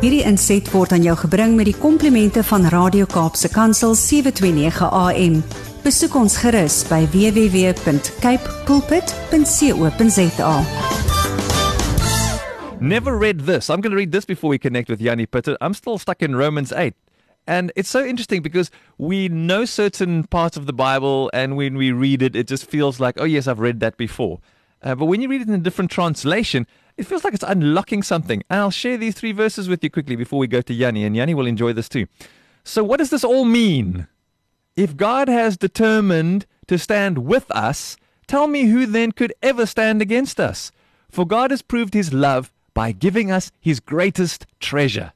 Hierdie inset word aan jou gebring met die komplimente van Radio Kaapse Kansel 729 AM. Besoek ons gerus by www.cape pulpit.co.za. Never read this. I'm going to read this before we connect with Yanni Pitter. I'm still stuck in Romans 8. And it's so interesting because we know certain parts of the Bible, and when we read it, it just feels like, oh, yes, I've read that before. Uh, but when you read it in a different translation, it feels like it's unlocking something. And I'll share these three verses with you quickly before we go to Yanni, and Yanni will enjoy this too. So, what does this all mean? If God has determined to stand with us, tell me who then could ever stand against us? For God has proved his love by giving us his greatest treasure,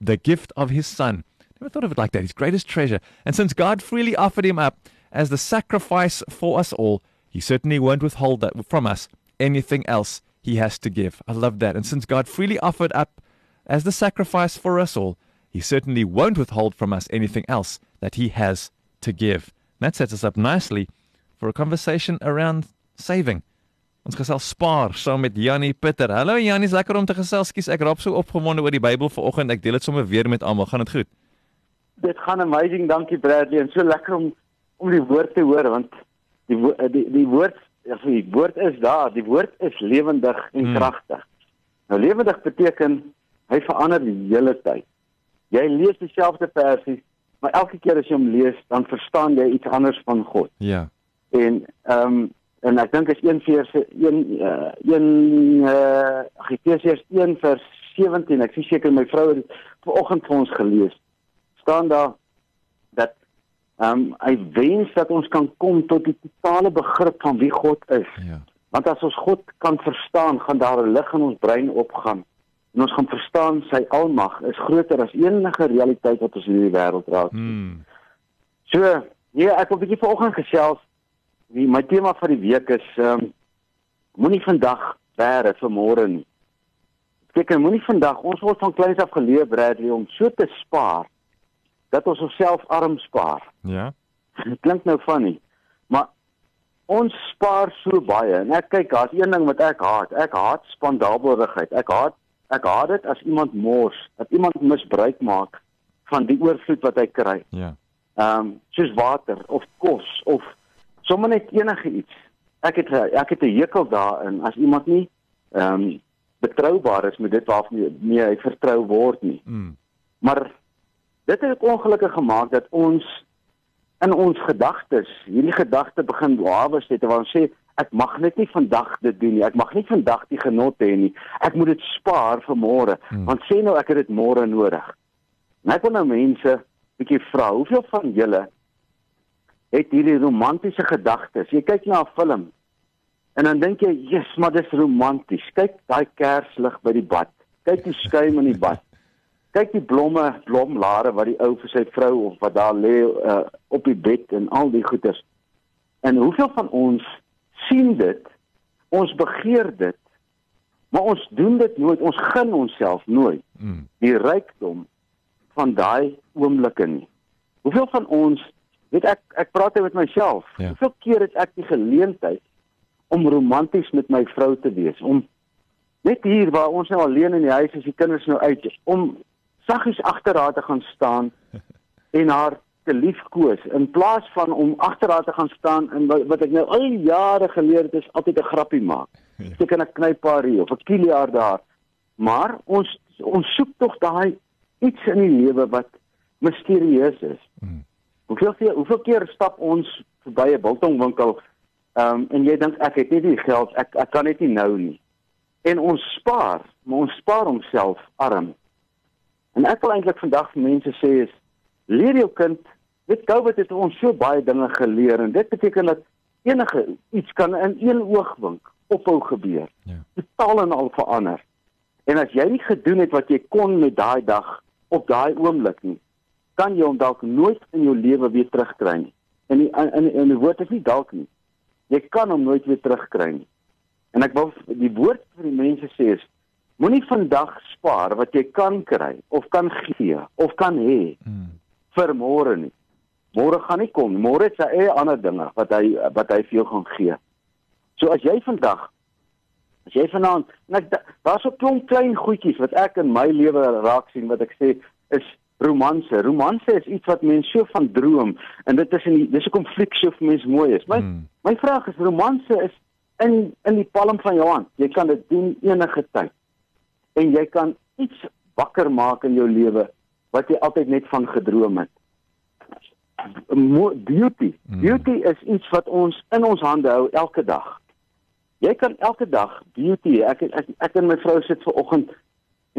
the gift of his Son. Never thought of it like that, his greatest treasure. And since God freely offered him up as the sacrifice for us all, he certainly won't withhold that from us anything else he has to give. I love that. And since God freely offered up as the sacrifice for us all, he certainly won't withhold from us anything else that he has to give. And that sets us up nicely for a conversation around saving. Ons gesels spaar saam met Jannie Pitter. Hallo Jannie, is lekker om te gesels. Skus, ek raap so opgewonde oor die Bybel vanoggend. Ek deel dit sommer weer met almal. Gaan dit goed? Dit gaan amazing, dankie Bradley. En so lekker om om die woord te hoor want die die die woord Ja, die woord is daar. Die woord is lewendig en hmm. kragtig. Nou lewendig beteken hy verander die hele tyd. Jy lees dieselfde versie, maar elke keer as jy hom lees, dan verstaan jy iets anders van God. Ja. En ehm um, en ek dink is 1 vers 1 uh, 1 uh Efesiërs 1 vers 17. Ek sien seker my vrou het vanoggend vir ons gelees. staan daar Ehm um, hy wens dat ons kan kom tot die totale begrip van wie God is. Ja. Want as ons God kan verstaan, gaan daar 'n lig in ons brein opgaan. En ons gaan verstaan sy almag is groter as enige realiteit wat ons in hierdie wêreld raak. Hmm. So, ja, ek wil 'n bietjie vanoggend gesels. Die my tema vir die week is ehm um, moenie vandag bære vir môre nie. Kyk, moenie vandag, ons word van kleins af geleer Bradley om so te spaar dat ons onsself arm spaar. Ja. Dit klink nou funny, maar ons spaar so baie. En ek kyk, daar's een ding wat ek haat. Ek haat spandabelrigheid. Ek haat ek haat dit as iemand mors, dat iemand misbruik maak van die oorvloed wat hy kry. Ja. Ehm um, soos water of kos of sommer net enige iets. Ek het ek het 'n hekel daarin as iemand nie ehm um, betroubaar is met dit waarmee hy vertrou word nie. Mm. Maar dit het ongelukkig gemaak dat ons in ons gedagtes hierdie gedagte begin waawes het waar ons sê ek mag net nie vandag dit doen nie. Ek mag nie vandag die genot hê nie. Ek moet dit spaar vir môre. Hmm. want sê nou ek het dit môre nodig. En ek wil nou mense bietjie vra hoeveel van julle het hierdie romantiese gedagtes? Jy kyk na 'n film en dan dink jy jy's maar dis romanties. Kyk daai kerslig by die bad. Kyk die skuim in die bad kyk die blomme, blomlare wat die ou vir sy vrou of wat daar lê uh, op die bed en al die goeders. En hoeveel van ons sien dit? Ons begeer dit. Maar ons doen dit nooit. Ons gun onsself nooit Mm. die rykdom van daai oomblikke nie. Hoeveel van ons weet ek ek praat met myself. Ja. Hoeveel keer het ek die geleentheid om romanties met my vrou te wees, om net hier waar ons nou alleen in die huis is, die kinders nou uit, om saggies agter haar te gaan staan en haar te liefkoes in plaas van om agter haar te gaan staan en wat ek nou al jare geleer het is altyd 'n grappie maak. Ja. Ek kan 'n knypaar hier of 'n kiliaar daar. Maar ons ons soek tog daai iets in die lewe wat misterieus is. Mm. Hoeveel keer hoeveel keer stap ons verby 'n biltongwinkel ehm um, en jy dink ek het nie die geld, ek ek kan dit nie nou nie. En ons spaar, maar ons spaar homself arm. En ek wil eintlik vandag vir mense sê is leer jou kind, weet COVID het ons so baie dinge geleer en dit beteken dat enige iets kan in een oogwink ophou gebeur. Ja. Totaal en al verander. En as jy nie gedoen het wat jy kon met daai dag op daai oomblik nie, kan jy hom dalk nooit in jou lewe weer terugkry nie. En die, in in die woord is nie dalk nie. Jy kan hom nooit weer terugkry nie. En ek wil die woord vir die mense sê is Moenie vandag spaar wat jy kan kry of kan gee of kan hê Mm. vir môre nie. Môre gaan nie kom. Môre het sy eie ander dinge wat hy wat hy vir jou gaan gee. So as jy vandag As jy vanaand en ek daar's 'n klomp klein goedjies wat ek in my lewe raak sien wat ek sê is romanse. Romanse is iets wat mense so van droom en dit is in die, dis 'n konflik so vir mense mooi is. My hmm. my vraag is romanse is in in die palm van jou hand. Jy kan dit doen enige tyd. En jy kan iets wakker maak in jou lewe wat jy altyd net van gedroom het. Beauty. Hmm. Beauty is iets wat ons in ons hande hou elke dag. Jy kan elke dag beauty. Ek ek ek en my vrou sit ver oggend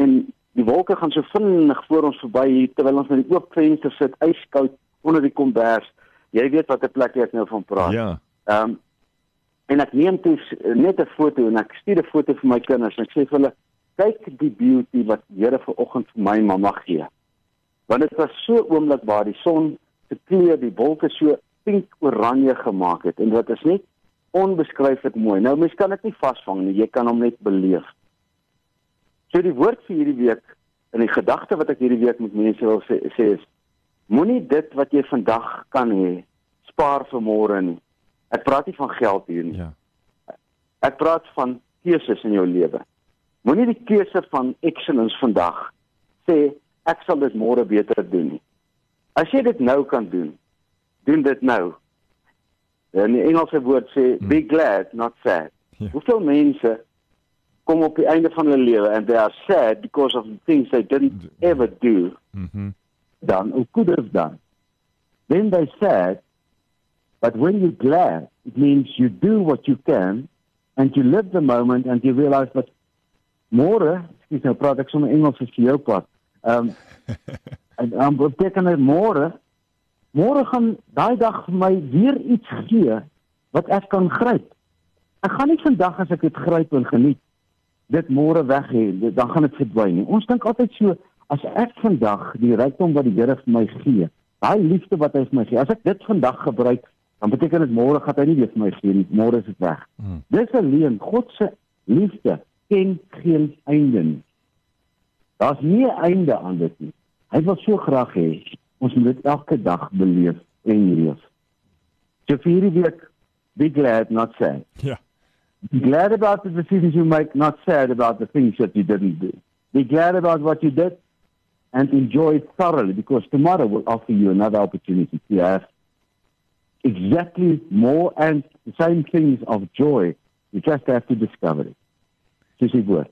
en die wolke gaan so vinnig voor ons verby terwyl ons met die oop venster sit, yskoud onder die kombers. Jy weet watter plek ek nou van praat. Ja. Ehm um, en ek neem toe net 'n foto en ek stuur 'n foto vir my kinders en ek sê vir hulle kyk die beauty wat die Here vanoggend vir my mamma gee. Want dit was so oomblik waar die son se kleur die wolke so pink oranje gemaak het en dit is net onbeskryflik mooi. Nou mens kan dit nie vasvang nie, jy kan hom net beleef. So die woord vir hierdie week en die gedagte wat ek hierdie week met mense wil sê, sê is moenie dit wat jy vandag kan hê spaar vir môre nie. Ek praat nie van geld hier nie. Ja. Ek praat van keuses in jou lewe. Moenie die keuse van excellence vandag sê ek sal dit môre beter doen nie. As jy dit nou kan doen, doen dit nou. En die Engelse woord sê hmm. be glad not sad. Ja. Hoeveel mense kom op die einde van hulle lewe and they are sad because of the things they didn't ever do. Mhm. Mm dan or could have done. Then they said but when you're glad it means you do what you can and you live the moment and you realize that môre, ek nou praat ek sommer Engels vir jou pad. Ehm um, en dan beteken dit môre môre gaan daai dag vir my weer iets gee wat ek kan gryp. Ek gaan nie vandag as ek dit gryp en geniet dit môre weg hê, dan gaan dit verdwyn nie. Ons dink altyd so as ek vandag die rykdom wat die Here vir my gee, daai liefde wat hy vir my gee, as ek dit vandag gebruik, dan beteken dit môre gaan hy nie weer vir my gee nie. Môre is dit weg. Hmm. Dis alleen God se liefde ken geen einde nie. Daar's nie 'n einde aan dit nie. Hy wil so graag hê ons moet dit elke dag beleef en leef. So vir hierdie week be glad not sad. Ja. Be glad about the decisions you make, not sad about the things that you didn't do. Be glad about what you did and enjoy it thoroughly because tomorrow will offer you another opportunity to have exactly more and the same things of joy. You just have to discover it. Dis die woord.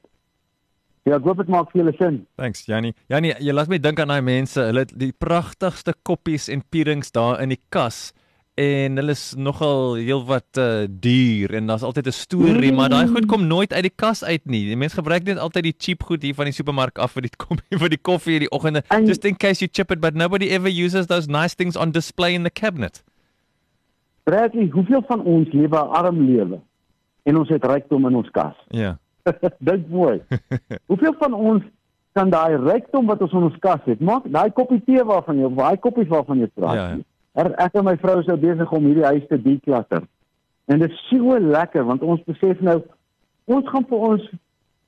Ja, ek hoop dit maak vir julle sin. Thanks, Jannie. Jannie, jy laat my dink aan daai mense, hulle die pragtigste koppies en pierings daar in die kas en hulle is nogal heelwat uh, duur en daar's altyd 'n storie, mm. maar daai goed kom nooit uit die kas uit nie. Die mense gebruik net altyd die cheap goed hier van die supermark af vir die kom vir die koffie in die oggende. Just in case you chip it, but nobody ever uses those nice things on display in the cabinet. Bradley, hoeveel van ons lewe arm lewe en ons het rykdom in ons kas? Ja. Yeah. Dink mooi. Hoeveel van ons kan daai rykdom wat ons in ons kas het, maak daai koppie tee waarvan jy, daai koppies waarvan jy praat. Ja, ja. Er, ek en my vrou is nou besig om hierdie huis te deklatter. En dit is so lekker want ons besef nou ons gaan vir ons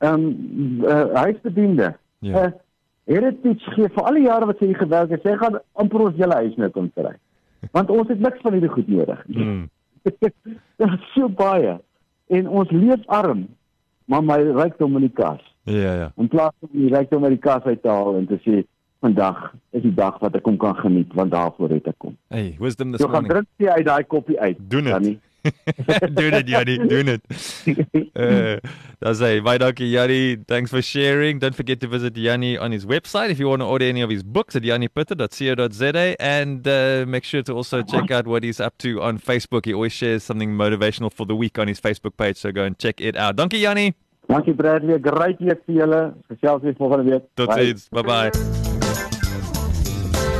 ehm um, uh, huisbediende. Ja. Uh, Heritage gee vir al die jare wat sy hier gewerk het, sy gaan amper ons hele huis nou kom kry. Want ons het niks van hierdie goed nodig. Mm. Dit is so baie en ons leef arm maar my rykdom in die kas. Ja ja. In plaas van die rykdom uit die kas uit te haal en te sê vandag is die dag wat ek hom kan geniet want daarvoor het ek kom. Hey, wisdom this morning. Jy gaan drink jy uit daai koppie uit. Doen dit. doen it Yari, doen it. Uh, that's a bye donkey Yari. Thanks for sharing. Don't forget to visit Yanni on his website if you want to order any of his books at yannipitter.co.za and uh, make sure to also check out what he's up to on Facebook. He always shares something motivational for the week on his Facebook page, so go and check it out. Donkey Yanni. Dankie Bradley. Great week vir julle. Gesels weer volgende week. Totsiens. Bye bye. bye.